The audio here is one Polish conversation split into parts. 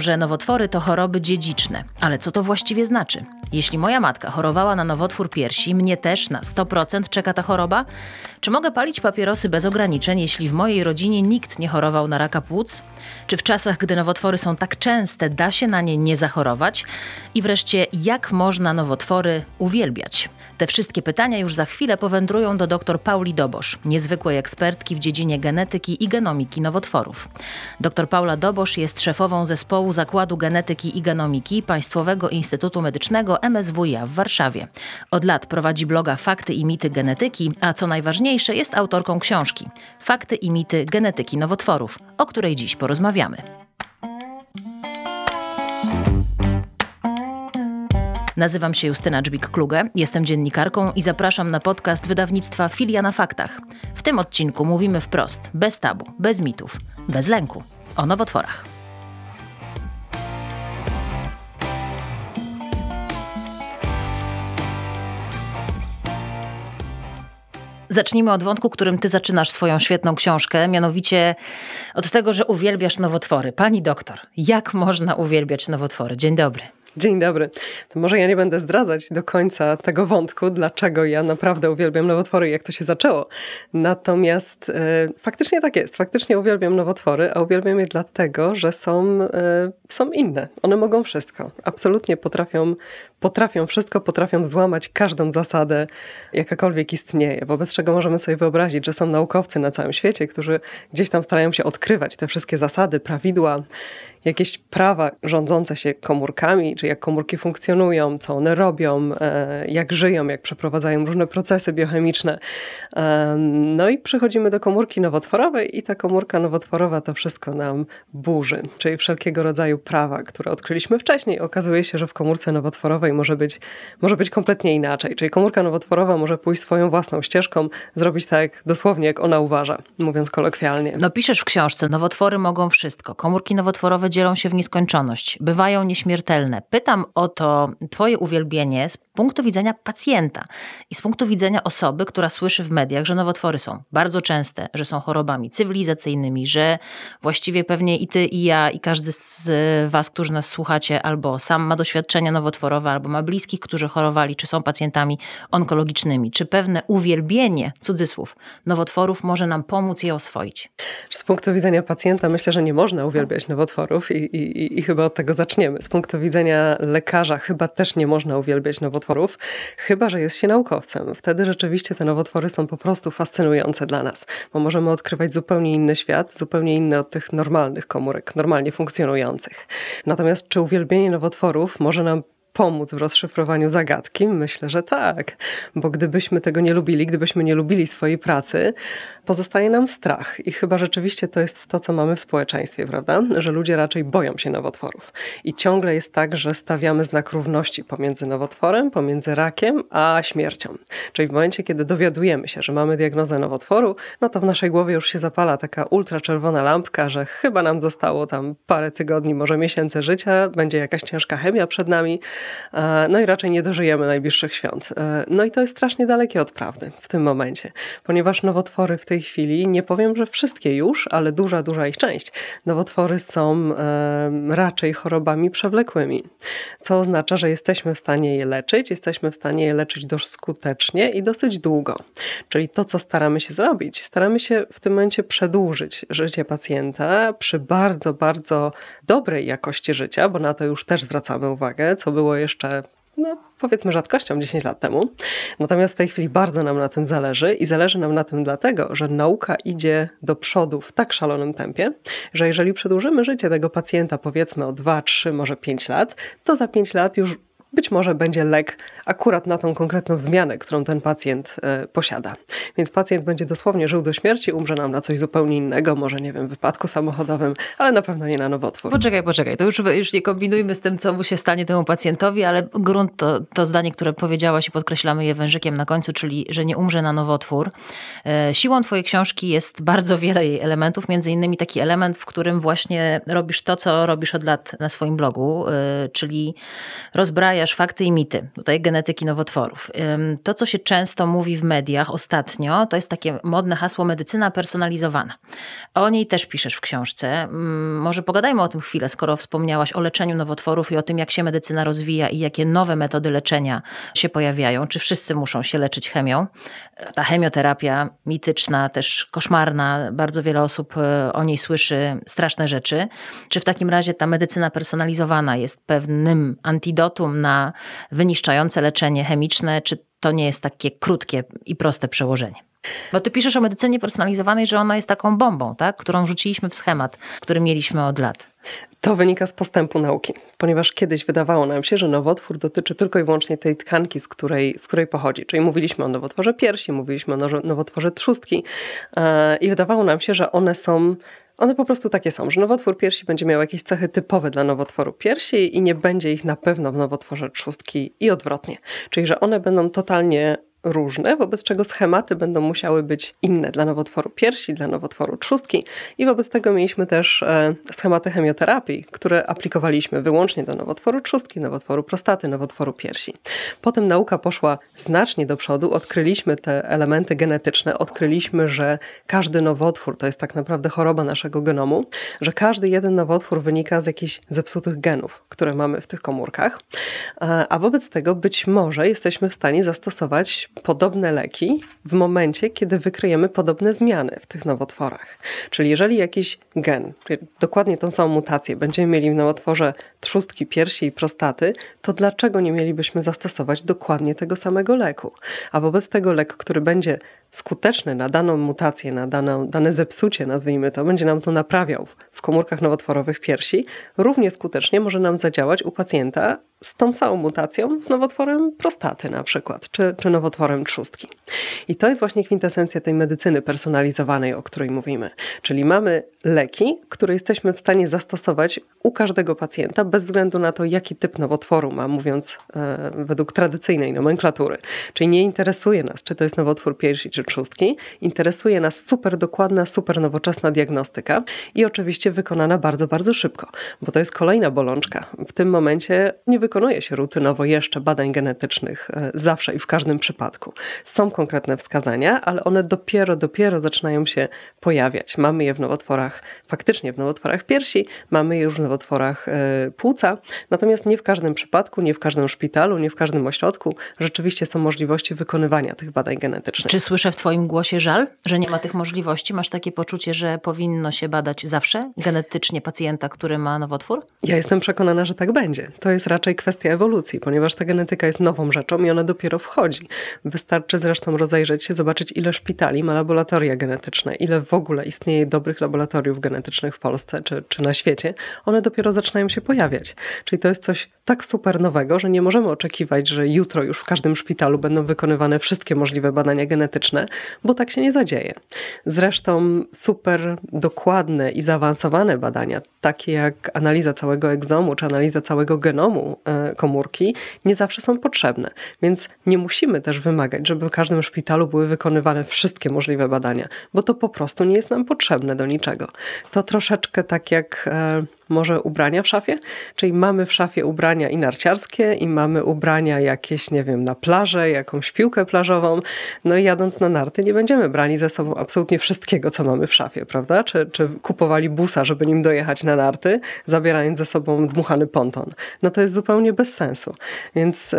że nowotwory to choroby dziedziczne. Ale co to właściwie znaczy? Jeśli moja matka chorowała na nowotwór piersi, mnie też na 100% czeka ta choroba? Czy mogę palić papierosy bez ograniczeń, jeśli w mojej rodzinie nikt nie chorował na raka płuc? Czy w czasach, gdy nowotwory są tak częste, da się na nie nie zachorować? I wreszcie, jak można nowotwory uwielbiać? Te wszystkie pytania już za chwilę powędrują do dr Pauli Dobosz, niezwykłej ekspertki w dziedzinie genetyki i genomiki nowotworów. Dr Paula Dobosz jest szefową zespołu Zakładu Genetyki i Genomiki Państwowego Instytutu Medycznego MSWiA w Warszawie. Od lat prowadzi bloga Fakty i mity genetyki, a co najważniejsze jest autorką książki Fakty i mity genetyki nowotworów, o której dziś porozmawiamy. Nazywam się Justyna Dżbik-Kluge, jestem dziennikarką i zapraszam na podcast wydawnictwa Filia na Faktach. W tym odcinku mówimy wprost, bez tabu, bez mitów, bez lęku, o nowotworach. Zacznijmy od wątku, którym ty zaczynasz swoją świetną książkę, mianowicie od tego, że uwielbiasz nowotwory. Pani doktor, jak można uwielbiać nowotwory? Dzień dobry. Dzień dobry. To może ja nie będę zdradzać do końca tego wątku, dlaczego ja naprawdę uwielbiam nowotwory i jak to się zaczęło. Natomiast e, faktycznie tak jest. Faktycznie uwielbiam nowotwory, a uwielbiam je dlatego, że są, e, są inne. One mogą wszystko. Absolutnie potrafią, potrafią wszystko, potrafią złamać każdą zasadę, jakakolwiek istnieje. Wobec czego możemy sobie wyobrazić, że są naukowcy na całym świecie, którzy gdzieś tam starają się odkrywać te wszystkie zasady, prawidła jakieś prawa rządzące się komórkami, czy jak komórki funkcjonują, co one robią, e, jak żyją, jak przeprowadzają różne procesy biochemiczne. No i przechodzimy do komórki nowotworowej i ta komórka nowotworowa to wszystko nam burzy, czyli wszelkiego rodzaju prawa, które odkryliśmy wcześniej. Okazuje się, że w komórce nowotworowej może być, może być kompletnie inaczej, czyli komórka nowotworowa może pójść swoją własną ścieżką, zrobić tak dosłownie, jak ona uważa, mówiąc kolokwialnie. No piszesz w książce, nowotwory mogą wszystko. Komórki nowotworowe dzielą się w nieskończoność, bywają nieśmiertelne. Pytam o to Twoje uwielbienie z punktu widzenia pacjenta i z punktu widzenia osoby, która słyszy w mediach, że nowotwory są bardzo częste, że są chorobami cywilizacyjnymi, że właściwie pewnie i Ty, i ja, i każdy z Was, którzy nas słuchacie, albo sam ma doświadczenia nowotworowe, albo ma bliskich, którzy chorowali, czy są pacjentami onkologicznymi. Czy pewne uwielbienie, cudzysłów, nowotworów może nam pomóc je oswoić? Z punktu widzenia pacjenta myślę, że nie można uwielbiać nowotworów i, i, i chyba od tego zaczniemy. Z punktu widzenia lekarza chyba też nie można uwielbiać nowotworów, chyba że jest się naukowcem. Wtedy rzeczywiście te nowotwory są po prostu fascynujące dla nas, bo możemy odkrywać zupełnie inny świat, zupełnie inny od tych normalnych komórek, normalnie funkcjonujących. Natomiast czy uwielbienie nowotworów może nam pomóc w rozszyfrowaniu zagadki? Myślę, że tak, bo gdybyśmy tego nie lubili, gdybyśmy nie lubili swojej pracy, pozostaje nam strach. I chyba rzeczywiście to jest to, co mamy w społeczeństwie, prawda? Że ludzie raczej boją się nowotworów. I ciągle jest tak, że stawiamy znak równości pomiędzy nowotworem, pomiędzy rakiem, a śmiercią. Czyli w momencie, kiedy dowiadujemy się, że mamy diagnozę nowotworu, no to w naszej głowie już się zapala taka ultraczerwona lampka, że chyba nam zostało tam parę tygodni, może miesięcy życia, będzie jakaś ciężka chemia przed nami, no i raczej nie dożyjemy najbliższych świąt. E, no i to jest strasznie dalekie od prawdy w tym momencie, ponieważ nowotwory w tej tej chwili, nie powiem, że wszystkie już, ale duża, duża ich część, nowotwory są e, raczej chorobami przewlekłymi, co oznacza, że jesteśmy w stanie je leczyć, jesteśmy w stanie je leczyć dość skutecznie i dosyć długo. Czyli to, co staramy się zrobić, staramy się w tym momencie przedłużyć życie pacjenta przy bardzo, bardzo dobrej jakości życia, bo na to już też zwracamy uwagę, co było jeszcze no, powiedzmy rzadkością 10 lat temu. Natomiast w tej chwili bardzo nam na tym zależy i zależy nam na tym dlatego, że nauka idzie do przodu w tak szalonym tempie, że jeżeli przedłużymy życie tego pacjenta powiedzmy o 2, 3, może 5 lat, to za 5 lat już być może będzie lek akurat na tą konkretną zmianę, którą ten pacjent e, posiada. Więc pacjent będzie dosłownie żył do śmierci, umrze nam na coś zupełnie innego, może nie wiem, wypadku samochodowym, ale na pewno nie na nowotwór. Poczekaj, poczekaj, to już, już nie kombinujmy z tym, co mu się stanie temu pacjentowi, ale grunt to, to zdanie, które powiedziałaś i podkreślamy je wężykiem na końcu, czyli, że nie umrze na nowotwór. E, siłą twojej książki jest bardzo wiele jej elementów, między innymi taki element, w którym właśnie robisz to, co robisz od lat na swoim blogu, e, czyli rozbrajasz rozbrajasz fakty i mity, tutaj genetyki nowotworów. To, co się często mówi w mediach ostatnio, to jest takie modne hasło medycyna personalizowana. O niej też piszesz w książce. Może pogadajmy o tym chwilę, skoro wspomniałaś o leczeniu nowotworów i o tym, jak się medycyna rozwija i jakie nowe metody leczenia się pojawiają. Czy wszyscy muszą się leczyć chemią? Ta chemioterapia mityczna, też koszmarna, bardzo wiele osób e, o niej słyszy straszne rzeczy. Czy w takim razie ta medycyna personalizowana jest pewnym antidotum na wyniszczające leczenie chemiczne, czy to nie jest takie krótkie i proste przełożenie? Bo ty piszesz o medycynie personalizowanej, że ona jest taką bombą, tak? którą wrzuciliśmy w schemat, który mieliśmy od lat. To wynika z postępu nauki, ponieważ kiedyś wydawało nam się, że nowotwór dotyczy tylko i wyłącznie tej tkanki, z której, z której pochodzi. Czyli mówiliśmy o nowotworze piersi, mówiliśmy o nowotworze trzustki e, i wydawało nam się, że one są one po prostu takie są, że nowotwór piersi będzie miał jakieś cechy typowe dla nowotworu piersi i nie będzie ich na pewno w nowotworze trzustki i odwrotnie. Czyli, że one będą totalnie różne, wobec czego schematy będą musiały być inne dla nowotworu piersi, dla nowotworu trzustki i wobec tego mieliśmy też e, schematy chemioterapii, które aplikowaliśmy wyłącznie do nowotworu trzustki, nowotworu prostaty, nowotworu piersi. Potem nauka poszła znacznie do przodu, odkryliśmy te elementy genetyczne, odkryliśmy, że każdy nowotwór to jest tak naprawdę choroba naszego genomu, że każdy jeden nowotwór wynika z jakichś zepsutych genów, które mamy w tych komórkach, e, a wobec tego być może jesteśmy w stanie zastosować podobne leki w momencie, kiedy wykryjemy podobne zmiany w tych nowotworach. Czyli jeżeli jakiś gen, dokładnie tą samą mutację będziemy mieli w nowotworze trzustki, piersi i prostaty, to dlaczego nie mielibyśmy zastosować dokładnie tego samego leku? A wobec tego lek, który będzie skuteczny na daną mutację, na dane, dane zepsucie, nazwijmy to, będzie nam to naprawiał w komórkach nowotworowych piersi, równie skutecznie może nam zadziałać u pacjenta z tą samą mutacją, z nowotworem prostaty na przykład, czy, czy nowotworem trzustki. I to jest właśnie kwintesencja tej medycyny personalizowanej, o której mówimy. Czyli mamy leki, które jesteśmy w stanie zastosować u każdego pacjenta, bez względu na to, jaki typ nowotworu ma, mówiąc e, według tradycyjnej nomenklatury. Czyli nie interesuje nas, czy to jest nowotwór piersi, czy trzustki. Interesuje nas super dokładna, super nowoczesna diagnostyka i oczywiście wykonana bardzo, bardzo szybko, bo to jest kolejna bolączka. W tym momencie nie wykonuje się rutynowo jeszcze badań genetycznych e, zawsze i w każdym przypadku. Są konkretne wskazania, ale one dopiero, dopiero zaczynają się pojawiać. Mamy je w nowotworach, faktycznie w nowotworach piersi, mamy je już w nowotworach e, płuca, natomiast nie w każdym przypadku, nie w każdym szpitalu, nie w każdym ośrodku rzeczywiście są możliwości wykonywania tych badań genetycznych. Czy słyszę w Twoim głosie żal, że nie ma tych możliwości? Masz takie poczucie, że powinno się badać zawsze genetycznie pacjenta, który ma nowotwór? Ja jestem przekonana, że tak będzie. To jest raczej kwestia ewolucji, ponieważ ta genetyka jest nową rzeczą i ona dopiero wchodzi. Wystarczy zresztą rozejrzeć się, zobaczyć, ile szpitali ma laboratoria genetyczne, ile w ogóle istnieje dobrych laboratoriów genetycznych w Polsce czy, czy na świecie. One dopiero zaczynają się pojawiać. Czyli to jest coś tak super nowego, że nie możemy oczekiwać, że jutro już w każdym szpitalu będą wykonywane wszystkie możliwe badania genetyczne, bo tak się nie zadzieje. Zresztą super dokładne i zaawansowane badania, takie jak analiza całego egzomu czy analiza całego genomu komórki, nie zawsze są potrzebne. Więc nie musimy też wymagać, żeby w każdym szpitalu były wykonywane wszystkie możliwe badania, bo to po prostu nie jest nam potrzebne do niczego. To troszeczkę tak jak e, może ubrania w szafie, czyli mamy w szafie ubrania i narciarskie i mamy ubrania jakieś, nie wiem, na plażę, jakąś piłkę plażową, no i jadąc na narty nie będziemy brali ze sobą absolutnie wszystkiego, co mamy w szafie, prawda? Czy, czy kupowali busa, żeby nim dojechać na narty, zabierając ze sobą dmuchany ponton. No to jest zupełnie bez sensu. Więc yy,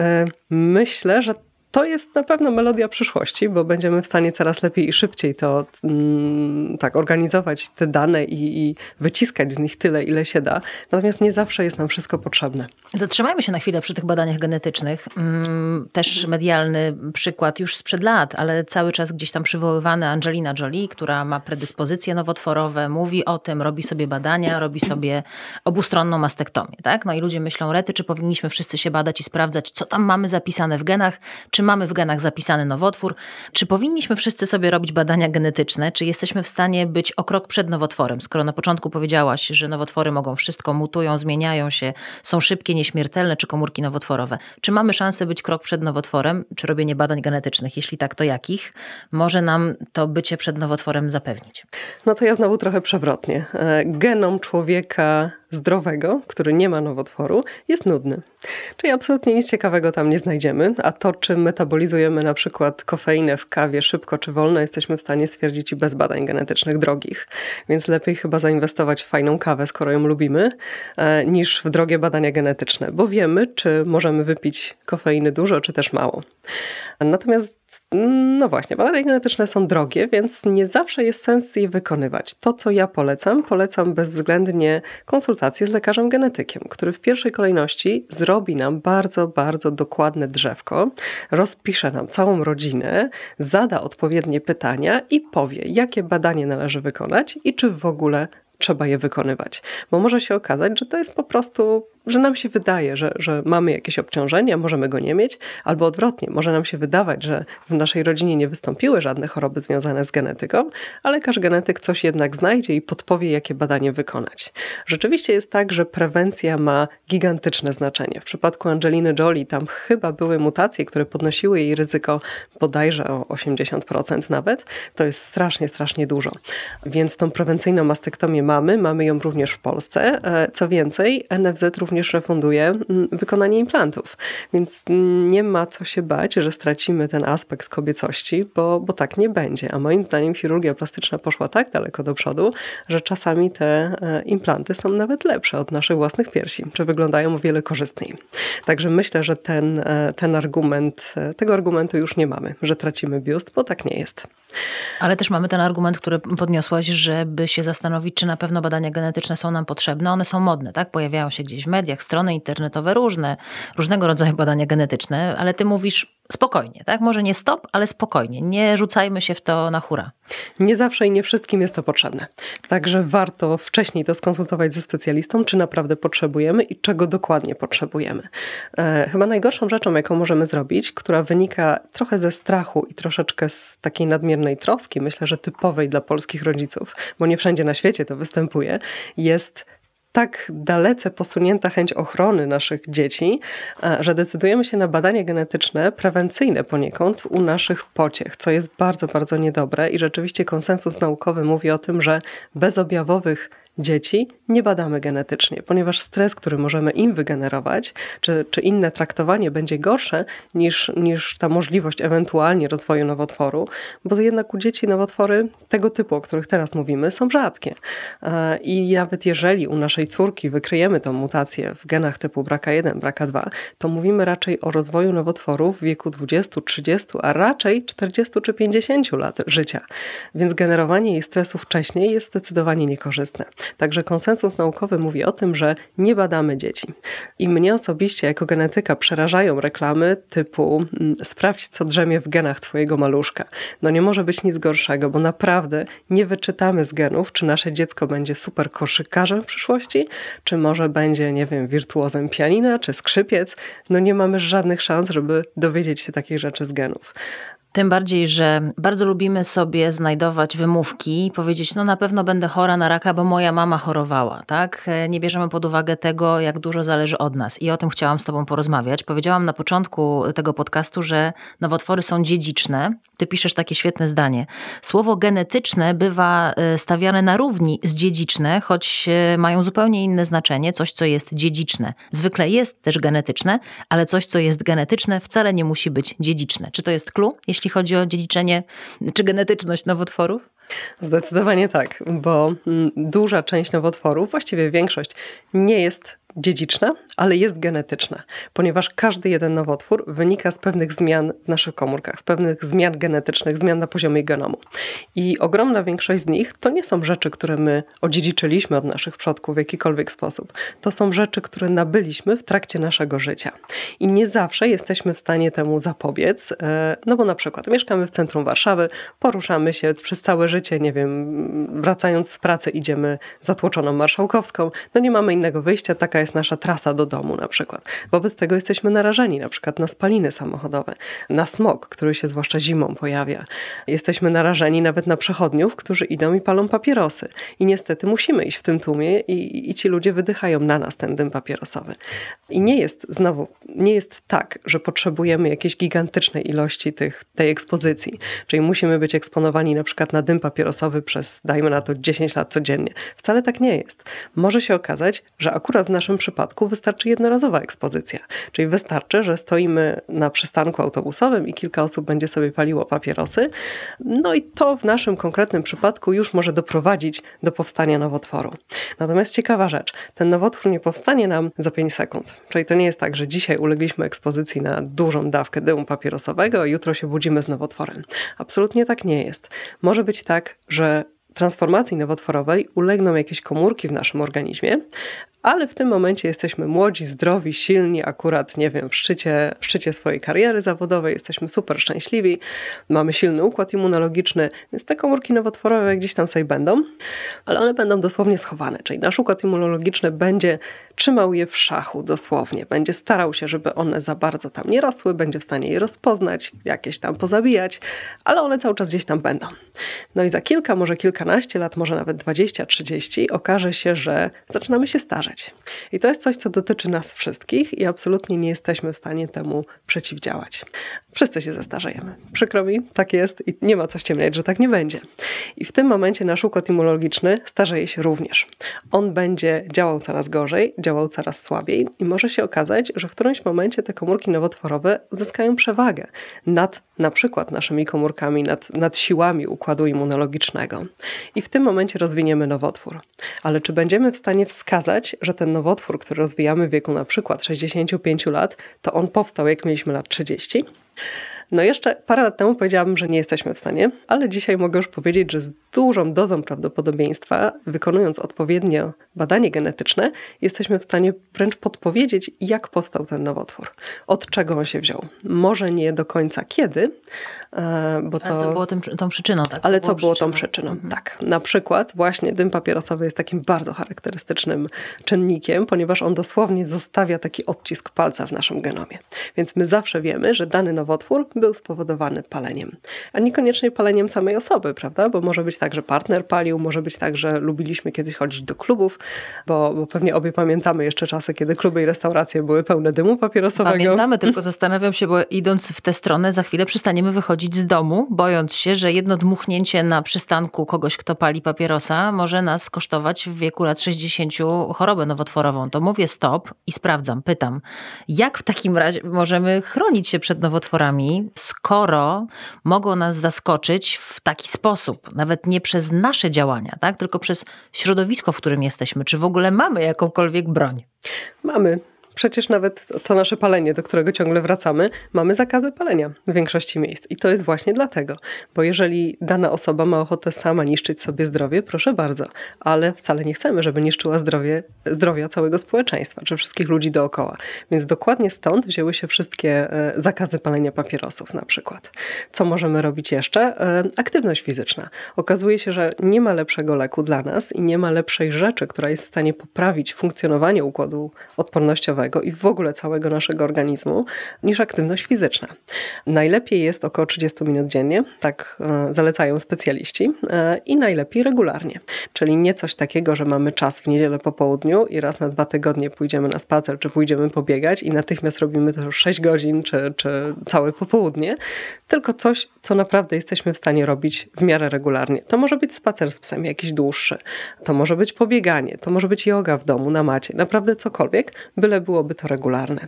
myślę, że to jest na pewno melodia przyszłości, bo będziemy w stanie coraz lepiej i szybciej to mm, tak organizować te dane i, i, wyciskać z nich tyle, ile się da. Natomiast nie zawsze jest nam wszystko potrzebne. Zatrzymajmy się na chwilę przy tych badaniach genetycznych. Mm, też medialny przykład już sprzed lat, ale cały czas gdzieś tam przywoływany Angelina Jolie, która ma predyspozycje nowotworowe, mówi o tym, robi sobie badania, robi sobie obustronną mastektomię. Tak? No i ludzie myślą, rety, czy powinniśmy wszyscy się badać i sprawdzać, co tam mamy zapisane w genach, czy czy mamy w genach zapisany nowotwór, czy powinniśmy wszyscy sobie robić badania genetyczne, czy jesteśmy w stanie być o krok przed nowotworem, skoro na początku powiedziałaś, że nowotwory mogą wszystko, mutują, zmieniają się, są szybkie, nieśmiertelne, czy komórki nowotworowe. Czy mamy szansę być krok przed nowotworem, czy robienie badań genetycznych? Jeśli tak, to jakich? Może nam to bycie przed nowotworem zapewnić? No to ja znowu trochę przewrotnie. E, genom człowieka zdrowego, który nie ma nowotworu, jest nudny. Czyli absolutnie nic ciekawego tam nie znajdziemy, a to, czy metabolizujemy na przykład kofeinę w kawie szybko czy wolno, jesteśmy w stanie stwierdzić i bez badań genetycznych drogich. Więc lepiej chyba zainwestować w fajną kawę, skoro ją lubimy, e, niż w drogie badania genetyczne, bo wiemy, czy możemy wypić kofeiny dużo, czy też mało. Natomiast no właśnie, badania genetyczne są drogie, więc nie zawsze jest sens je wykonywać. To, co ja polecam, polecam bezwzględnie konsultację z lekarzem genetykiem, który w pierwszej kolejności zrobi nam bardzo, bardzo dokładne drzewko, rozpisze nam całą rodzinę, zada odpowiednie pytania i powie, jakie badanie należy wykonać i czy w ogóle trzeba je wykonywać. Bo może się okazać, że to jest po prostu że nam się wydaje, że, że mamy jakieś obciążenie, możemy go nie mieć, albo odwrotnie, może nam się wydawać, że w naszej rodzinie nie wystąpiły żadne choroby związane z genetyką, ale każdy genetyk coś jednak znajdzie i podpowie, jakie badanie wykonać. Rzeczywiście jest tak, że prewencja ma gigantyczne znaczenie. W przypadku Angeliny Jolie tam chyba były mutacje, które podnosiły jej ryzyko bodajże o 80% nawet. To jest strasznie, strasznie dużo. Więc tą prewencyjną mastektomię mamy, mamy ją również w Polsce. E, co więcej, NFZ również również refunduje mm, wykonanie implantów. Więc nie ma co się bać, że stracimy ten aspekt kobiecości, bo, bo tak nie będzie. A moim zdaniem chirurgia plastyczna poszła tak daleko do przodu, że czasami te e, implanty są nawet lepsze od naszych własnych piersi, czy wyglądają o wiele korzystniej. Także myślę, że ten, e, ten argument, e, tego argumentu już nie mamy, że tracimy biust, bo tak nie jest. Ale też mamy ten argument, który podniosłaś, żeby się zastanowić, czy na pewno badania genetyczne są nam potrzebne. One są modne, tak? Pojawiają się gdzieś w mediach, strony internetowe, różne, różnego rodzaju badania genetyczne, ale ty mówisz spokojnie, tak? Może nie stop, ale spokojnie. Nie rzucajmy się w to na hura. Nie zawsze i nie wszystkim jest to potrzebne. Także warto wcześniej to skonsultować ze specjalistą, czy naprawdę potrzebujemy i czego dokładnie potrzebujemy. E, chyba najgorszą rzeczą, jaką możemy zrobić, która wynika trochę ze strachu i troszeczkę z takiej nadmiernej troski, myślę, że typowej dla polskich rodziców, bo nie wszędzie na świecie to występuje, jest tak dalece posunięta chęć ochrony naszych dzieci, e, że decydujemy się na badania genetyczne, prewencyjne poniekąd u naszych pociech, co jest bardzo, bardzo niedobre i rzeczywiście konsensus naukowy mówi o tym, że bezobjawowych dzieci nie badamy genetycznie, ponieważ stres, który możemy im wygenerować, czy, czy inne traktowanie będzie gorsze niż, niż ta możliwość ewentualnie rozwoju nowotworu, bo jednak u dzieci nowotwory tego typu, o których teraz mówimy, są rzadkie. E, I nawet jeżeli u naszej córki wykryjemy tą mutację w genach typu BRCA1, BRCA2, to mówimy raczej o rozwoju nowotworu w wieku 20, 30, a raczej 40 czy 50 lat życia. Więc generowanie jej stresu wcześniej jest zdecydowanie niekorzystne. Także konsensus naukowy mówi o tym, że nie badamy dzieci. I mnie osobiście jako genetyka przerażają reklamy typu mm, sprawdź co drzemie w genach twojego maluszka. No nie może być nic gorszego, bo naprawdę nie wyczytamy z genów, czy nasze dziecko będzie super koszykarzem w przyszłości, czy może będzie, nie wiem, wirtuozem pianina, czy skrzypiec. No nie mamy żadnych szans, żeby dowiedzieć się takich rzeczy z genów. Tym bardziej, że bardzo lubimy sobie znajdować wymówki i powiedzieć, no na pewno będę chora na raka, bo moja mama chorowała, tak? Nie bierzemy pod uwagę tego, jak dużo zależy od nas i o tym chciałam z Tobą porozmawiać. Powiedziałam na początku tego podcastu, że nowotwory są dziedziczne. Ty piszesz takie świetne zdanie. Słowo genetyczne bywa e, stawiane na równi z dziedziczne, choć e, mają zupełnie inne znaczenie, coś, co jest dziedziczne. Zwykle jest też genetyczne, ale coś, co jest genetyczne, wcale nie musi być dziedziczne. Czy to jest clue? Jeśli jeśli chodzi o dziedziczenie czy genetyczność nowotworów? Zdecydowanie tak, bo mm, duża część nowotworów, właściwie większość, nie jest dziedziczna, ale jest genetyczna, ponieważ każdy jeden nowotwór wynika z pewnych zmian w naszych komórkach, z pewnych zmian genetycznych, zmian na poziomie genomu. I ogromna większość z nich to nie są rzeczy, które my odziedziczyliśmy od naszych przodków w jakikolwiek sposób. To są rzeczy, które nabyliśmy w trakcie naszego życia. I nie zawsze jesteśmy w stanie temu zapobiec, e, no bo na przykład mieszkamy w centrum Warszawy, poruszamy się przez całe życie, nie wiem, wracając z pracy idziemy zatłoczoną marszałkowską, no nie mamy innego wyjścia, taka jest nasza trasa do domu na przykład. Wobec tego jesteśmy narażeni na przykład na spaliny samochodowe, na smog, który się zwłaszcza zimą pojawia. Jesteśmy narażeni nawet na przechodniów, którzy idą i palą papierosy. I niestety musimy iść w tym tłumie i, i ci ludzie wydychają na nas ten dym papierosowy. I nie jest znowu, nie jest tak, że potrzebujemy jakiejś gigantycznej ilości tych, tej ekspozycji. Czyli musimy być eksponowani na przykład na dym papierosowy przez, dajmy na to, 10 lat codziennie. Wcale tak nie jest. Może się okazać, że akurat w naszym przypadku wystarczy jednorazowa ekspozycja. Czyli wystarczy, że stoimy na przystanku autobusowym i kilka osób będzie sobie paliło papierosy. No i to w naszym konkretnym przypadku już może doprowadzić do powstania nowotworu. Natomiast ciekawa rzecz, ten nowotwór nie powstanie nam za 5 sekund. Czyli to nie jest tak, że dzisiaj ulegliśmy ekspozycji na dużą dawkę dymu papierosowego, a jutro się budzimy z nowotworem. Absolutnie tak nie jest. Może być tak, że transformacji nowotworowej ulegną jakieś komórki w naszym organizmie, ale w tym momencie jesteśmy młodzi, zdrowi, silni, akurat, nie wiem, w szczycie, w szczycie swojej kariery zawodowej, jesteśmy super szczęśliwi, mamy silny układ immunologiczny, więc te komórki nowotworowe gdzieś tam sobie będą, ale one będą dosłownie schowane, czyli nasz układ immunologiczny będzie trzymał je w szachu dosłownie, będzie starał się, żeby one za bardzo tam nie rosły, będzie w stanie je rozpoznać, jakieś tam pozabijać, ale one cały czas gdzieś tam będą. No i za kilka, może kilkanaście lat, może nawet 20, 30 okaże się, że zaczynamy się starzeć i to jest coś, co dotyczy nas wszystkich i absolutnie nie jesteśmy w stanie temu przeciwdziałać. Wszyscy się zestarzejemy. Przykro mi, tak jest i nie ma co ściemniać, że tak nie będzie. I w tym momencie nasz układ immunologiczny starzeje się również. On będzie działał coraz gorzej, działał coraz słabiej i może się okazać, że w którymś momencie te komórki nowotworowe zyskają przewagę nad na przykład naszymi komórkami, nad, nad siłami układu immunologicznego. I w tym momencie rozwiniemy nowotwór. Ale czy będziemy w stanie wskazać, że ten nowotwór, który rozwijamy w wieku na przykład 65 lat, to on powstał jak mieliśmy lat 30? No jeszcze parę lat temu powiedziałabym, że nie jesteśmy w stanie, ale dzisiaj mogę już powiedzieć, że z dużą dozą prawdopodobieństwa, wykonując odpowiednio badanie genetyczne, jesteśmy w stanie wręcz podpowiedzieć, jak powstał ten nowotwór, od czego on się wziął. Może nie do końca kiedy, e, bo to... A co było tym, tą przyczyną? Tak? Co ale było co było przyczyną? tą przyczyną? Mhm. Tak, na przykład właśnie dym papierosowy jest takim bardzo charakterystycznym czynnikiem, ponieważ on dosłownie zostawia taki odcisk palca w naszym genomie. Więc my zawsze wiemy, że dany nowotwór był spowodowany paleniem. A niekoniecznie paleniem samej osoby, prawda? Bo może być tak, że partner palił, może być tak, że lubiliśmy kiedyś chodzić do klubów, bo, bo pewnie obie pamiętamy jeszcze czasy, kiedy kluby i restauracje były pełne dymu papierosowego. Pamiętamy, tylko zastanawiam się, bo idąc w tę stronę, za chwilę przestaniemy wychodzić z domu, bojąc się, że jedno dmuchnięcie na przystanku kogoś, kto pali papierosa, może nas kosztować w wieku lat 60 chorobę nowotworową. To mówię stop i sprawdzam, pytam, jak w takim razie możemy chronić się przed nowotworami, skoro mogą nas zaskoczyć w taki sposób, nawet nie przez nasze działania, tak, tylko przez środowisko, w którym jesteśmy? Czy w ogóle mamy jakąkolwiek broń? Mamy. Przecież nawet to nasze palenie, do którego ciągle wracamy, mamy zakazy palenia w większości miejsc. I to jest właśnie dlatego, bo jeżeli dana osoba ma ochotę sama niszczyć sobie zdrowie, proszę bardzo, ale wcale nie chcemy, żeby niszczyła zdrowie, zdrowia całego społeczeństwa, czy wszystkich ludzi dookoła. Więc dokładnie stąd wzięły się wszystkie e, zakazy palenia papierosów na przykład. Co możemy robić jeszcze? E, aktywność fizyczna. Okazuje się, że nie ma lepszego leku dla nas i nie ma lepszej rzeczy, która jest w stanie poprawić funkcjonowanie układu odpornościowego i w ogóle całego naszego organizmu niż aktywność fizyczna. Najlepiej jest około 30 minut dziennie, tak e, zalecają specjaliści, e, i najlepiej regularnie. Czyli nie coś takiego, że mamy czas w niedzielę po południu i raz na dwa tygodnie pójdziemy na spacer, czy pójdziemy pobiegać i natychmiast robimy to już 6 godzin, czy, czy całe popołudnie, tylko coś, co naprawdę jesteśmy w stanie robić w miarę regularnie. To może być spacer z psem jakiś dłuższy, to może być pobieganie, to może być yoga w domu, na macie, naprawdę cokolwiek, byle byłoby to regularne.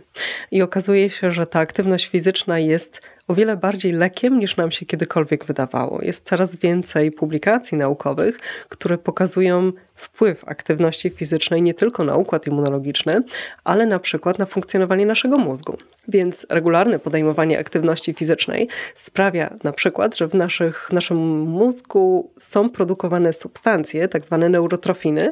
I okazuje się, że ta aktywność fizyczna jest o wiele bardziej lekiem niż nam się kiedykolwiek wydawało. Jest coraz więcej publikacji naukowych, które pokazują wpływ aktywności fizycznej nie tylko na układ immunologiczny, ale na przykład na funkcjonowanie naszego mózgu. Więc regularne podejmowanie aktywności fizycznej sprawia na przykład, że w naszych, naszym mózgu są produkowane substancje, tak zwane neurotrofiny,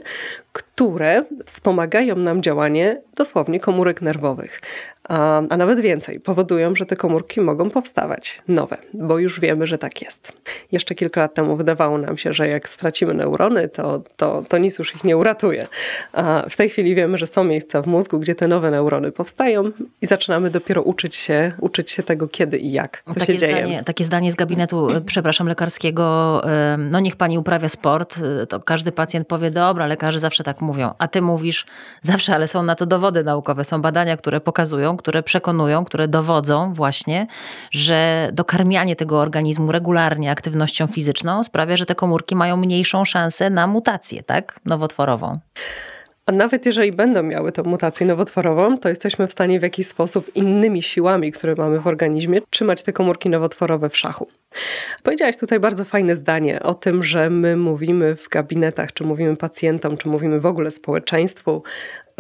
które wspomagają nam działanie dosłownie komórek nerwowych, a, a nawet więcej, powodują, że te komórki mogą powstać powstawać nowe, bo już wiemy, że tak jest. Jeszcze kilka lat temu wydawało nam się, że jak stracimy neurony, to, to, to nic już ich nie uratuje. A w tej chwili wiemy, że są miejsca w mózgu, gdzie te nowe neurony powstają i zaczynamy dopiero uczyć się, uczyć się tego, kiedy i jak to takie się dzieje. Zdanie, takie zdanie z gabinetu, e, przepraszam, lekarskiego, no niech pani uprawia sport, e, to każdy pacjent powie, dobra, lekarze zawsze tak mówią, a ty mówisz, zawsze, ale są na to dowody naukowe, są badania, które pokazują, które przekonują, które dowodzą właśnie, że dokarmianie tego organizmu regularnie aktywnością fizyczną sprawia, że te komórki mają mniejszą szansę na mutację, tak, nowotworową. A nawet jeżeli będą miały tę mutację nowotworową, to jesteśmy w stanie w jakiś sposób innymi siłami, które mamy w organizmie, trzymać te komórki nowotworowe w szachu. Powiedziałaś tutaj bardzo fajne zdanie o tym, że my mówimy w gabinetach, czy mówimy pacjentom, czy mówimy w ogóle społeczeństwu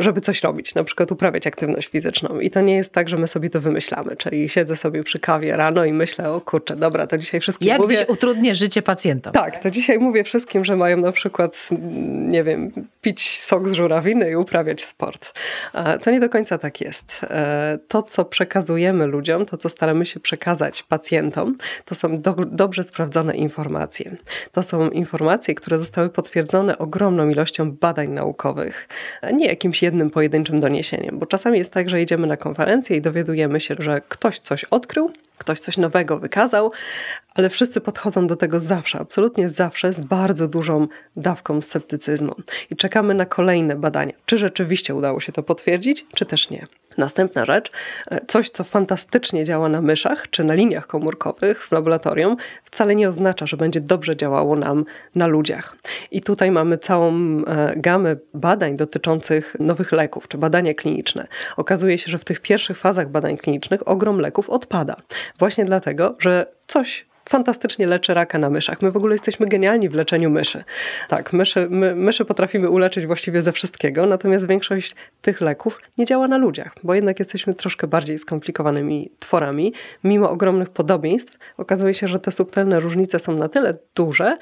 żeby coś robić, na przykład uprawiać aktywność fizyczną. I to nie jest tak, że my sobie to wymyślamy, czyli siedzę sobie przy kawie rano i myślę, o kurczę, dobra, to dzisiaj wszystkim Jak mówię... utrudnię życie pacjentom. Tak, to dzisiaj mówię wszystkim, że mają na przykład, nie wiem, pić sok z żurawiny i uprawiać sport. To nie do końca tak jest. E, to, co przekazujemy ludziom, to, co staramy się przekazać pacjentom, to są do, dobrze sprawdzone informacje. To są informacje, które zostały potwierdzone ogromną ilością badań naukowych, a nie jakimś jednym pojedynczym doniesieniem, bo czasami jest tak, że idziemy na konferencję i dowiadujemy się, że ktoś coś odkrył, ktoś coś nowego wykazał, ale wszyscy podchodzą do tego zawsze, absolutnie zawsze z bardzo dużą dawką sceptycyzmu i czekamy na kolejne badania, czy rzeczywiście udało się to potwierdzić, czy też nie. Następna rzecz, e, coś co fantastycznie działa na myszach czy na liniach komórkowych w laboratorium, wcale nie oznacza, że będzie dobrze działało nam na ludziach. I tutaj mamy całą e, gamę badań dotyczących nowych leków czy badania kliniczne. Okazuje się, że w tych pierwszych fazach badań klinicznych ogrom leków odpada. Właśnie dlatego, że coś fantastycznie leczy raka na myszach. My w ogóle jesteśmy genialni w leczeniu myszy. Tak, myszy, my, myszy potrafimy uleczyć właściwie ze wszystkiego, natomiast większość tych leków nie działa na ludziach, bo jednak jesteśmy troszkę bardziej skomplikowanymi tworami. Mimo ogromnych podobieństw okazuje się, że te subtelne różnice są na tyle duże,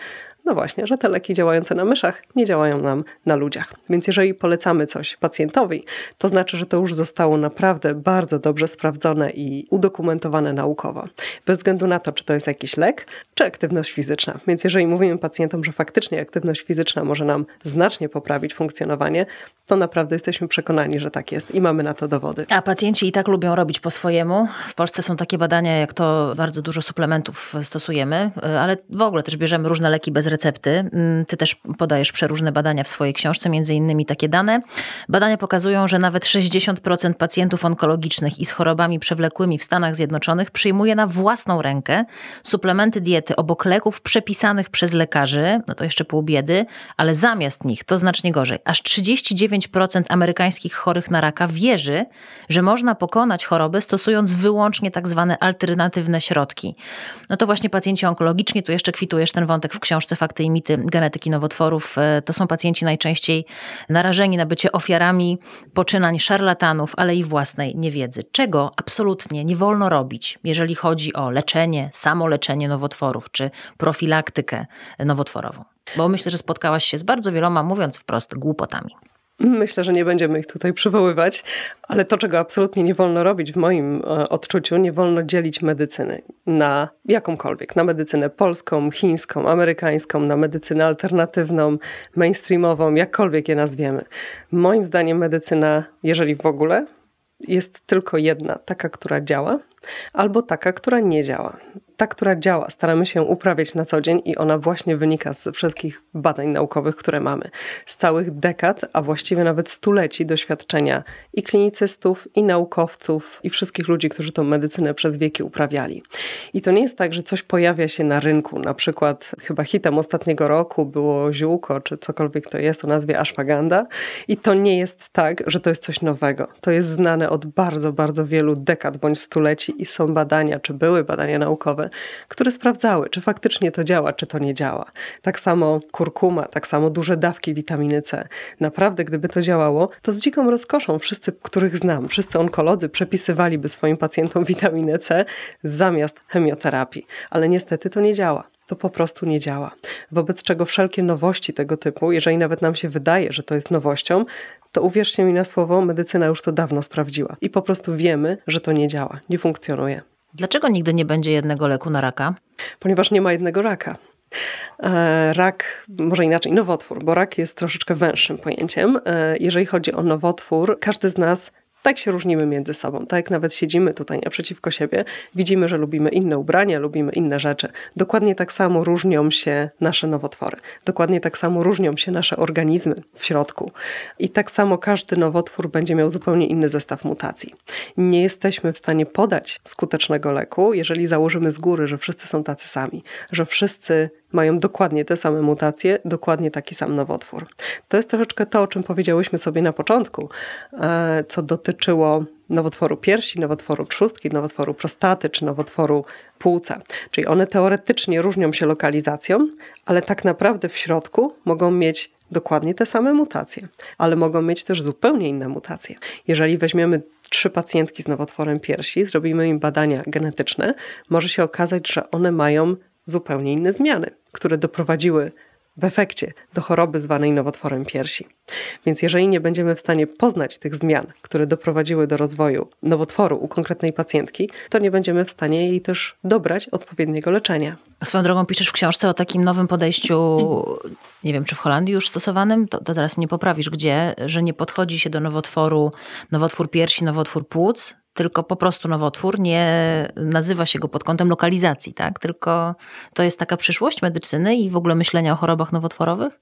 no właśnie, że te leki działające na myszach nie działają nam na ludziach. Więc jeżeli polecamy coś pacjentowi, to znaczy, że to już zostało naprawdę bardzo dobrze sprawdzone i udokumentowane naukowo. Bez względu na to, czy to jest jakiś lek, czy aktywność fizyczna. Więc jeżeli mówimy pacjentom, że faktycznie aktywność fizyczna może nam znacznie poprawić funkcjonowanie, to naprawdę jesteśmy przekonani, że tak jest i mamy na to dowody. A pacjenci i tak lubią robić po swojemu. W Polsce są takie badania, jak to bardzo dużo suplementów stosujemy, ale w ogóle też bierzemy różne leki bez recepty. Mm, ty też podajesz przeróżne badania w swojej książce, między innymi takie dane. Badania pokazują, że nawet 60% pacjentów onkologicznych i z chorobami przewlekłymi w Stanach Zjednoczonych przyjmuje na własną rękę suplementy diety obok leków przepisanych przez lekarzy, no to jeszcze pół biedy, ale zamiast nich to znacznie gorzej. Aż 39% amerykańskich chorych na raka wierzy, że można pokonać chorobę stosując wyłącznie tak zwane alternatywne środki. No to właśnie pacjenci onkologiczni, tu jeszcze kwitujesz ten wątek w książce Fakty i mity genetyki nowotworów. E, to są pacjenci najczęściej narażeni na bycie ofiarami poczynań szarlatanów, ale i własnej niewiedzy. Czego absolutnie nie wolno robić, jeżeli chodzi o leczenie, samoleczenie nowotworów czy profilaktykę nowotworową? Bo myślę, że spotkałaś się z bardzo wieloma, mówiąc wprost, głupotami. Myślę, że nie będziemy ich tutaj przywoływać, ale to, czego absolutnie nie wolno robić w moim e, odczuciu, nie wolno dzielić medycyny na jakąkolwiek, na medycynę polską, chińską, amerykańską, na medycynę alternatywną, mainstreamową, jakkolwiek je nazwiemy. Moim zdaniem medycyna, jeżeli w ogóle, jest tylko jedna, taka, która działa, albo taka, która nie działa ta, która działa, staramy się uprawiać na co dzień i ona właśnie wynika z wszystkich badań naukowych, które mamy. Z całych dekad, a właściwie nawet stuleci doświadczenia i klinicystów, i naukowców, i wszystkich ludzi, którzy tą medycynę przez wieki uprawiali. I to nie jest tak, że coś pojawia się na rynku. Na przykład chyba hitem ostatniego roku było ziółko, czy cokolwiek to jest o nazwie ashwagandha. I to nie jest tak, że to jest coś nowego. To jest znane od bardzo, bardzo wielu dekad bądź stuleci i są badania, czy były badania naukowe, które sprawdzały, czy faktycznie to działa, czy to nie działa. Tak samo kurkuma, tak samo duże dawki witaminy C. Naprawdę, gdyby to działało, to z dziką rozkoszą wszyscy, których znam, wszyscy onkolodzy przepisywaliby swoim pacjentom witaminę C zamiast chemioterapii. Ale niestety to nie działa to po prostu nie działa. Wobec czego wszelkie nowości tego typu, jeżeli nawet nam się wydaje, że to jest nowością, to uwierzcie mi na słowo, medycyna już to dawno sprawdziła i po prostu wiemy, że to nie działa, nie funkcjonuje. Dlaczego nigdy nie będzie jednego leku na raka? Ponieważ nie ma jednego raka. E, rak, może inaczej, nowotwór, bo rak jest troszeczkę węższym pojęciem. E, jeżeli chodzi o nowotwór, każdy z nas tak się różnimy między sobą. Tak jak nawet siedzimy tutaj naprzeciwko siebie, widzimy, że lubimy inne ubrania, lubimy inne rzeczy. Dokładnie tak samo różnią się nasze nowotwory. Dokładnie tak samo różnią się nasze organizmy w środku. I tak samo każdy nowotwór będzie miał zupełnie inny zestaw mutacji. Nie jesteśmy w stanie podać skutecznego leku, jeżeli założymy z góry, że wszyscy są tacy sami, że wszyscy mają dokładnie te same mutacje, dokładnie taki sam nowotwór. To jest troszeczkę to, o czym powiedziałyśmy sobie na początku, e, co dotyczyło nowotworu piersi, nowotworu trzustki, nowotworu prostaty czy nowotworu płuca. Czyli one teoretycznie różnią się lokalizacją, ale tak naprawdę w środku mogą mieć dokładnie te same mutacje, ale mogą mieć też zupełnie inne mutacje. Jeżeli weźmiemy trzy pacjentki z nowotworem piersi, zrobimy im badania genetyczne, może się okazać, że one mają zupełnie inne zmiany, które doprowadziły w efekcie do choroby zwanej nowotworem piersi. Więc jeżeli nie będziemy w stanie poznać tych zmian, które doprowadziły do rozwoju nowotworu u konkretnej pacjentki, to nie będziemy w stanie jej też dobrać odpowiedniego leczenia. Swoją drogą piszesz w książce o takim nowym podejściu, nie wiem czy w Holandii już stosowanym, to, to zaraz mnie poprawisz, gdzie, że nie podchodzi się do nowotworu, nowotwór piersi, nowotwór płuc, tylko po prostu nowotwór, nie nazywa się go pod kątem lokalizacji, tak? Tylko to jest taka przyszłość medycyny i w ogóle myślenia o chorobach nowotworowych?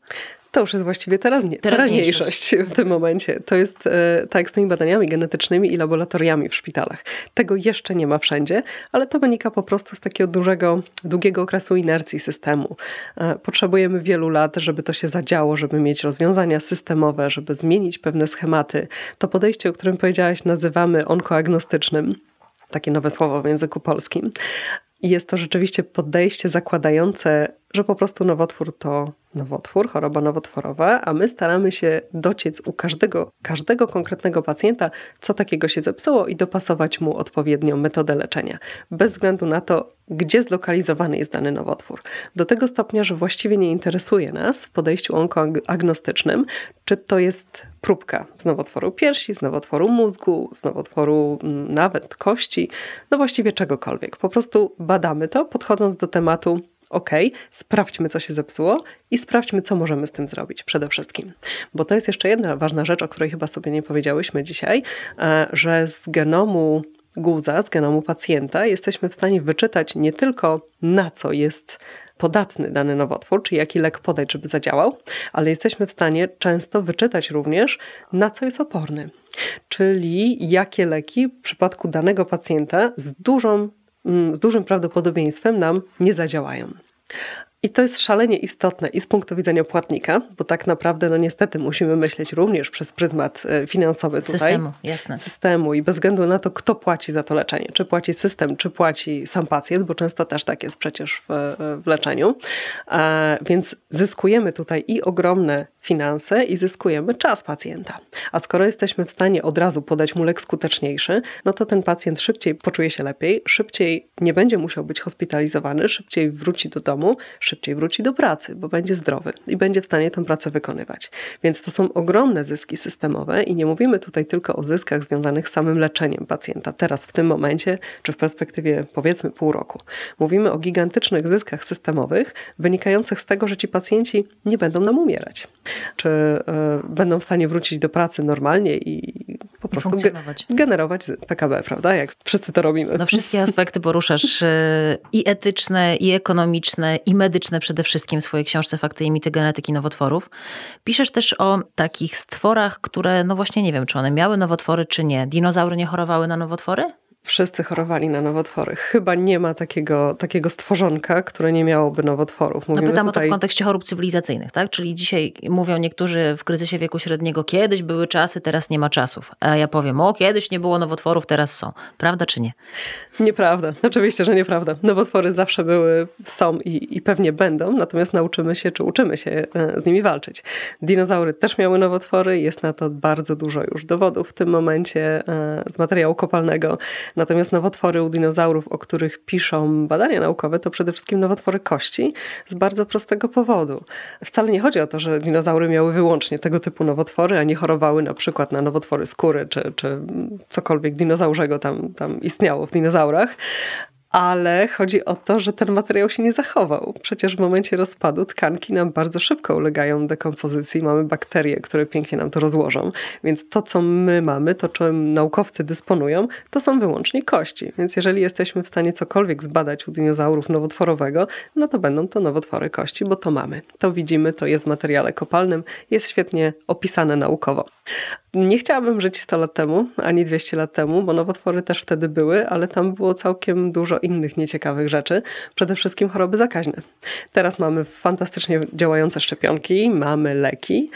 To już jest właściwie teraz nie, teraźniejszość w tym momencie. To jest e, tak z tymi badaniami genetycznymi i laboratoriami w szpitalach. Tego jeszcze nie ma wszędzie, ale to wynika po prostu z takiego dużego, długiego okresu inercji systemu. E, potrzebujemy wielu lat, żeby to się zadziało, żeby mieć rozwiązania systemowe, żeby zmienić pewne schematy. To podejście, o którym powiedziałaś, nazywamy onkoagnostycznym takie nowe słowo w języku polskim. Jest to rzeczywiście podejście zakładające, że po prostu nowotwór to nowotwór, choroba nowotworowa, a my staramy się dociec u każdego, każdego konkretnego pacjenta, co takiego się zepsuło i dopasować mu odpowiednią metodę leczenia, bez względu na to, gdzie zlokalizowany jest dany nowotwór. Do tego stopnia, że właściwie nie interesuje nas w podejściu onkoagnostycznym, czy to jest próbka z nowotworu piersi, z nowotworu mózgu, z nowotworu mm, nawet kości, no właściwie czegokolwiek. Po prostu badamy to, podchodząc do tematu ok, sprawdźmy, co się zepsuło i sprawdźmy, co możemy z tym zrobić przede wszystkim. Bo to jest jeszcze jedna ważna rzecz, o której chyba sobie nie powiedziałyśmy dzisiaj, e, że z genomu guza, z genomu pacjenta jesteśmy w stanie wyczytać nie tylko na co jest podatny dany nowotwór, czy jaki lek podać, żeby zadziałał, ale jesteśmy w stanie często wyczytać również, na co jest oporny. Czyli jakie leki w przypadku danego pacjenta z dużą z dużym prawdopodobieństwem nam nie zadziałają. I to jest szalenie istotne i z punktu widzenia płatnika, bo tak naprawdę, no niestety, musimy myśleć również przez pryzmat e, finansowy tutaj. Systemu, jasne. Systemu i bez względu na to, kto płaci za to leczenie. Czy płaci system, czy płaci sam pacjent, bo często też tak jest przecież w, w leczeniu. A, więc zyskujemy tutaj i ogromne finanse i zyskujemy czas pacjenta. A skoro jesteśmy w stanie od razu podać mu lek skuteczniejszy, no to ten pacjent szybciej poczuje się lepiej, szybciej nie będzie musiał być hospitalizowany, szybciej wróci do domu, szybciej wróci do pracy, bo będzie zdrowy i będzie w stanie tę pracę wykonywać. Więc to są ogromne zyski systemowe i nie mówimy tutaj tylko o zyskach związanych z samym leczeniem pacjenta teraz, w tym momencie, czy w perspektywie powiedzmy pół roku. Mówimy o gigantycznych zyskach systemowych wynikających z tego, że ci pacjenci nie będą nam umierać czy y, będą w stanie wrócić do pracy normalnie i prostu ge generować PKB, prawda? Jak wszyscy to robimy. No wszystkie aspekty poruszasz y, i etyczne, i ekonomiczne, i medyczne przede wszystkim w swojej książce Fakty i mity genetyki nowotworów. Piszesz też o takich stworach, które, no właśnie nie wiem, czy one miały nowotwory, czy nie. Dinozaury nie chorowały na nowotwory? Wszyscy chorowali na nowotwory. Chyba nie ma takiego, takiego stworzonka, które nie miałoby nowotworów. No Mówimy no pytam tutaj... o to w kontekście chorób cywilizacyjnych, tak? Czyli dzisiaj mówią niektórzy w kryzysie wieku średniego, kiedyś były czasy, teraz nie ma czasów. A ja powiem, o kiedyś nie było nowotworów, teraz są. Prawda czy nie? Nieprawda. Oczywiście, że nieprawda. Nowotwory zawsze były, są i, i pewnie będą, natomiast nauczymy się, czy uczymy się e, z nimi walczyć. Dinozaury też miały nowotwory, jest na to bardzo dużo już dowodów w tym momencie e, z materiału kopalnego. Natomiast nowotwory u dinozaurów, o których piszą badania naukowe, to przede wszystkim nowotwory kości z bardzo prostego powodu. Wcale nie chodzi o to, że dinozaury miały wyłącznie tego typu nowotwory, a nie chorowały na przykład na nowotwory skóry, czy, czy cokolwiek dinozaurzego tam, tam istniało w dinozaurach ale chodzi o to, że ten materiał się nie zachował. Przecież w momencie rozpadu tkanki nam bardzo szybko ulegają dekompozycji, mamy bakterie, które pięknie nam to rozłożą. Więc to, co my mamy, to czym naukowcy dysponują, to są wyłącznie kości. Więc jeżeli jesteśmy w stanie cokolwiek zbadać u dinozaurów nowotworowego, no to będą to nowotwory kości, bo to mamy. To widzimy, to jest w materiale kopalnym, jest świetnie opisane naukowo. Nie chciałabym żyć 100 lat temu, ani 200 lat temu, bo nowotwory też wtedy były, ale tam było całkiem dużo innych nieciekawych rzeczy, przede wszystkim choroby zakaźne. Teraz mamy fantastycznie działające szczepionki, mamy leki.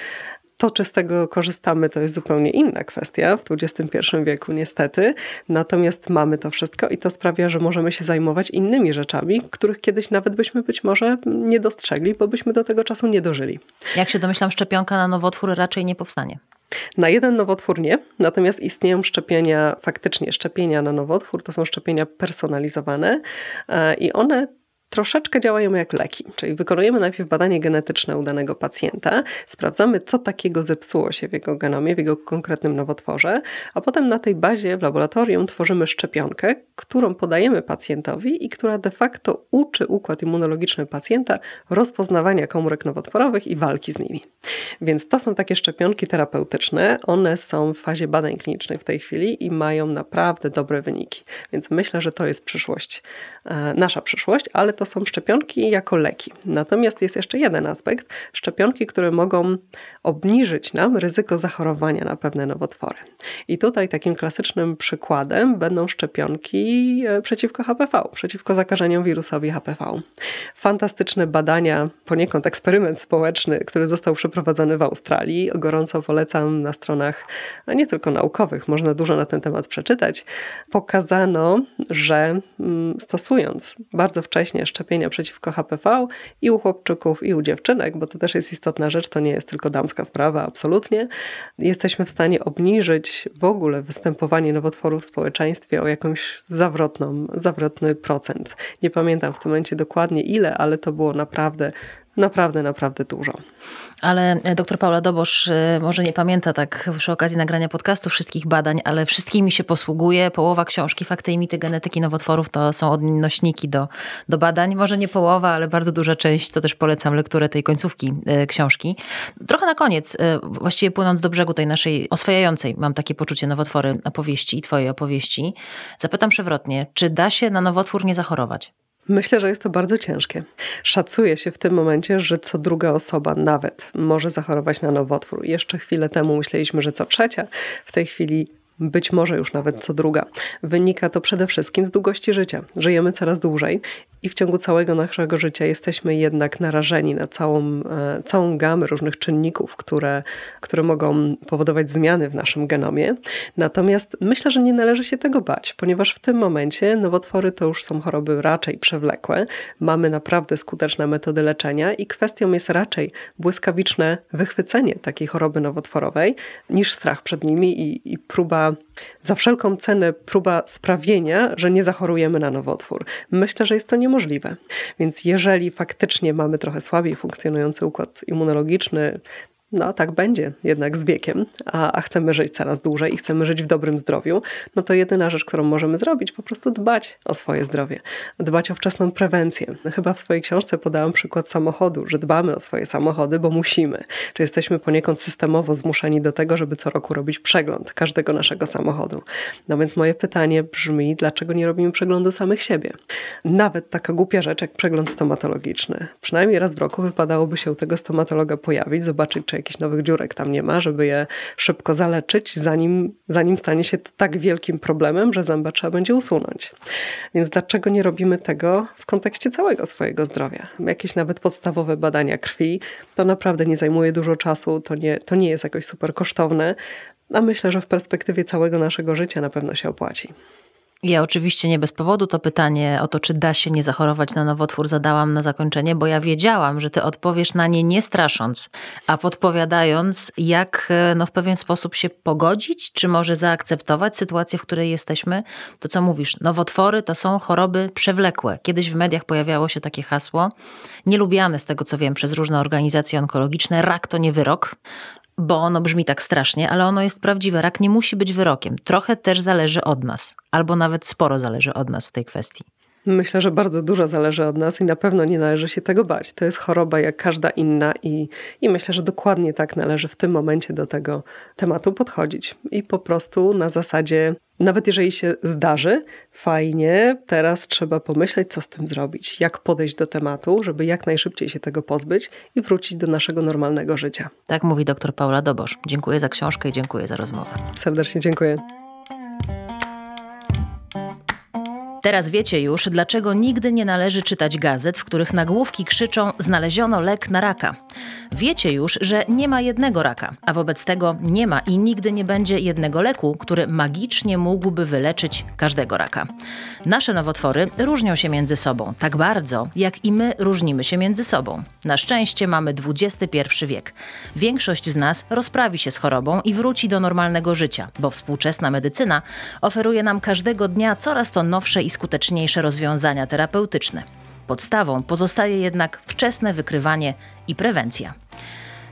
To, czy z tego korzystamy, to jest zupełnie inna kwestia w XXI wieku, niestety. Natomiast mamy to wszystko i to sprawia, że możemy się zajmować innymi rzeczami, których kiedyś nawet byśmy być może nie dostrzegli, bo byśmy do tego czasu nie dożyli. Jak się domyślam, szczepionka na nowotwór raczej nie powstanie. Na jeden nowotwór nie, natomiast istnieją szczepienia, faktycznie szczepienia na nowotwór, to są szczepienia personalizowane e, i one troszeczkę działają jak leki, czyli wykonujemy najpierw badanie genetyczne u danego pacjenta, sprawdzamy, co takiego zepsuło się w jego genomie, w jego konkretnym nowotworze, a potem na tej bazie w laboratorium tworzymy szczepionkę, którą podajemy pacjentowi i która de facto uczy układ immunologiczny pacjenta rozpoznawania komórek nowotworowych i walki z nimi. Więc to są takie szczepionki terapeutyczne, one są w fazie badań klinicznych w tej chwili i mają naprawdę dobre wyniki. Więc myślę, że to jest przyszłość, e, nasza przyszłość, ale to to są szczepionki jako leki. Natomiast jest jeszcze jeden aspekt szczepionki, które mogą obniżyć nam ryzyko zachorowania na pewne nowotwory. I tutaj takim klasycznym przykładem będą szczepionki e, przeciwko HPV, przeciwko zakażeniom wirusowi HPV. Fantastyczne badania, poniekąd eksperyment społeczny, który został przeprowadzony w Australii. Gorąco polecam na stronach nie tylko naukowych, można dużo na ten temat przeczytać. Pokazano, że mm, stosując bardzo wcześnie szczepienia przeciwko HPV i u chłopczyków, i u dziewczynek, bo to też jest istotna rzecz, to nie jest tylko damska sprawa, absolutnie. Jesteśmy w stanie obniżyć w ogóle występowanie nowotworów w społeczeństwie o jakąś zawrotną, zawrotny procent. Nie pamiętam w tym momencie dokładnie ile, ale to było naprawdę Naprawdę, naprawdę dużo. Ale e, dr Paula Dobosz e, może nie pamięta tak przy okazji nagrania podcastu wszystkich badań, ale wszystkimi się posługuje. Połowa książki Fakty i mity genetyki nowotworów to są odnośniki do, do badań. Może nie połowa, ale bardzo duża część. To też polecam lekturę tej końcówki e, książki. Trochę na koniec, właściwie płynąc do brzegu tej naszej oswajającej, mam takie poczucie nowotwory opowieści i twojej opowieści, zapytam przewrotnie, czy da się na nowotwór nie zachorować? Myślę, że jest to bardzo ciężkie. Szacuje się w tym momencie, że co druga osoba nawet może zachorować na nowotwór. Jeszcze chwilę temu myśleliśmy, że co trzecia. W tej chwili być może już nawet co druga. Wynika to przede wszystkim z długości życia. Żyjemy coraz dłużej i w ciągu całego naszego życia jesteśmy jednak narażeni na całą, e, całą gamę różnych czynników, które, które mogą powodować zmiany w naszym genomie. Natomiast myślę, że nie należy się tego bać, ponieważ w tym momencie nowotwory to już są choroby raczej przewlekłe. Mamy naprawdę skuteczne metody leczenia i kwestią jest raczej błyskawiczne wychwycenie takiej choroby nowotworowej niż strach przed nimi i, i próba za wszelką cenę próba sprawienia, że nie zachorujemy na nowotwór. Myślę, że jest to niemożliwe. Więc jeżeli faktycznie mamy trochę słabiej funkcjonujący układ immunologiczny, no tak będzie jednak z wiekiem, a, a, chcemy żyć coraz dłużej i chcemy żyć w dobrym zdrowiu, no to jedyna rzecz, którą możemy zrobić, po prostu dbać o swoje zdrowie, dbać o wczesną prewencję. Chyba w swojej książce podałam przykład samochodu, że dbamy o swoje samochody, bo musimy. Czy jesteśmy poniekąd systemowo zmuszeni do tego, żeby co roku robić przegląd każdego naszego samochodu. No więc moje pytanie brzmi, dlaczego nie robimy przeglądu samych siebie? Nawet taka głupia rzecz jak przegląd stomatologiczny. Przynajmniej raz w roku wypadałoby się u tego stomatologa pojawić, zobaczyć, czy jakichś nowych dziurek tam nie ma, żeby je szybko zaleczyć, zanim, zanim stanie się tak wielkim problemem, że zęba trzeba będzie usunąć. Więc dlaczego nie robimy tego w kontekście całego swojego zdrowia? Jakieś nawet podstawowe badania krwi, to naprawdę nie zajmuje dużo czasu, to nie, to nie jest jakoś super kosztowne, a myślę, że w perspektywie całego naszego życia na pewno się opłaci. Ja oczywiście nie bez powodu to pytanie o to, czy da się nie zachorować na nowotwór, zadałam na zakończenie, bo ja wiedziałam, że ty odpowiesz na nie nie strasząc, a podpowiadając, jak e, no, w pewien sposób się pogodzić, czy może zaakceptować sytuację, w której jesteśmy. To co mówisz, nowotwory to są choroby przewlekłe. Kiedyś w mediach pojawiało się takie hasło, nielubiane z tego co wiem przez różne organizacje onkologiczne, rak to nie wyrok bo ono brzmi tak strasznie, ale ono jest prawdziwe. Rak nie musi być wyrokiem. Trochę też zależy od nas, albo nawet sporo zależy od nas w tej kwestii. Myślę, że bardzo dużo zależy od nas i na pewno nie należy się tego bać. To jest choroba jak każda inna i, i myślę, że dokładnie tak należy w tym momencie do tego tematu podchodzić. I po prostu na zasadzie, nawet jeżeli się zdarzy, fajnie, teraz trzeba pomyśleć, co z tym zrobić, jak podejść do tematu, żeby jak najszybciej się tego pozbyć i wrócić do naszego normalnego życia. Tak mówi dr Paula Dobosz. Dziękuję za książkę i dziękuję za rozmowę. Serdecznie dziękuję. Teraz wiecie już, dlaczego nigdy nie należy czytać gazet, w których nagłówki krzyczą: Znaleziono lek na raka. Wiecie już, że nie ma jednego raka, a wobec tego nie ma i nigdy nie będzie jednego leku, który magicznie mógłby wyleczyć każdego raka. Nasze nowotwory różnią się między sobą tak bardzo, jak i my różnimy się między sobą. Na szczęście mamy XXI wiek. Większość z nas rozprawi się z chorobą i wróci do normalnego życia, bo współczesna medycyna oferuje nam każdego dnia coraz to nowsze i skuteczniejsze rozwiązania terapeutyczne. Podstawą pozostaje jednak wczesne wykrywanie i prewencja.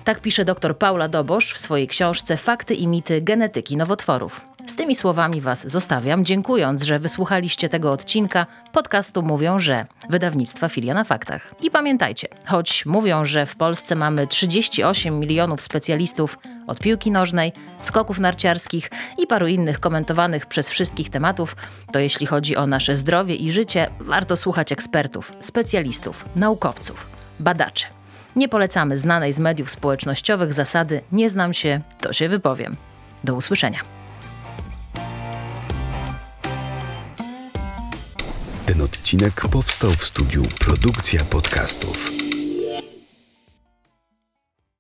Tak pisze dr Paula Dobosz w swojej książce Fakty i mity genetyki nowotworów. Z tymi słowami Was zostawiam, dziękując, że wysłuchaliście tego odcinka podcastu Mówią, że wydawnictwa Filia na Faktach. I pamiętajcie, choć mówią, że w Polsce mamy 38 milionów specjalistów od piłki nożnej, skoków narciarskich i paru innych komentowanych przez wszystkich tematów, to jeśli chodzi o nasze zdrowie i życie, warto słuchać ekspertów, specjalistów, naukowców, badaczy. Nie polecamy znanej z mediów społecznościowych zasady nie znam się, to się wypowiem. Do usłyszenia. Ten odcinek powstał w studiu Produkcja Podcastów.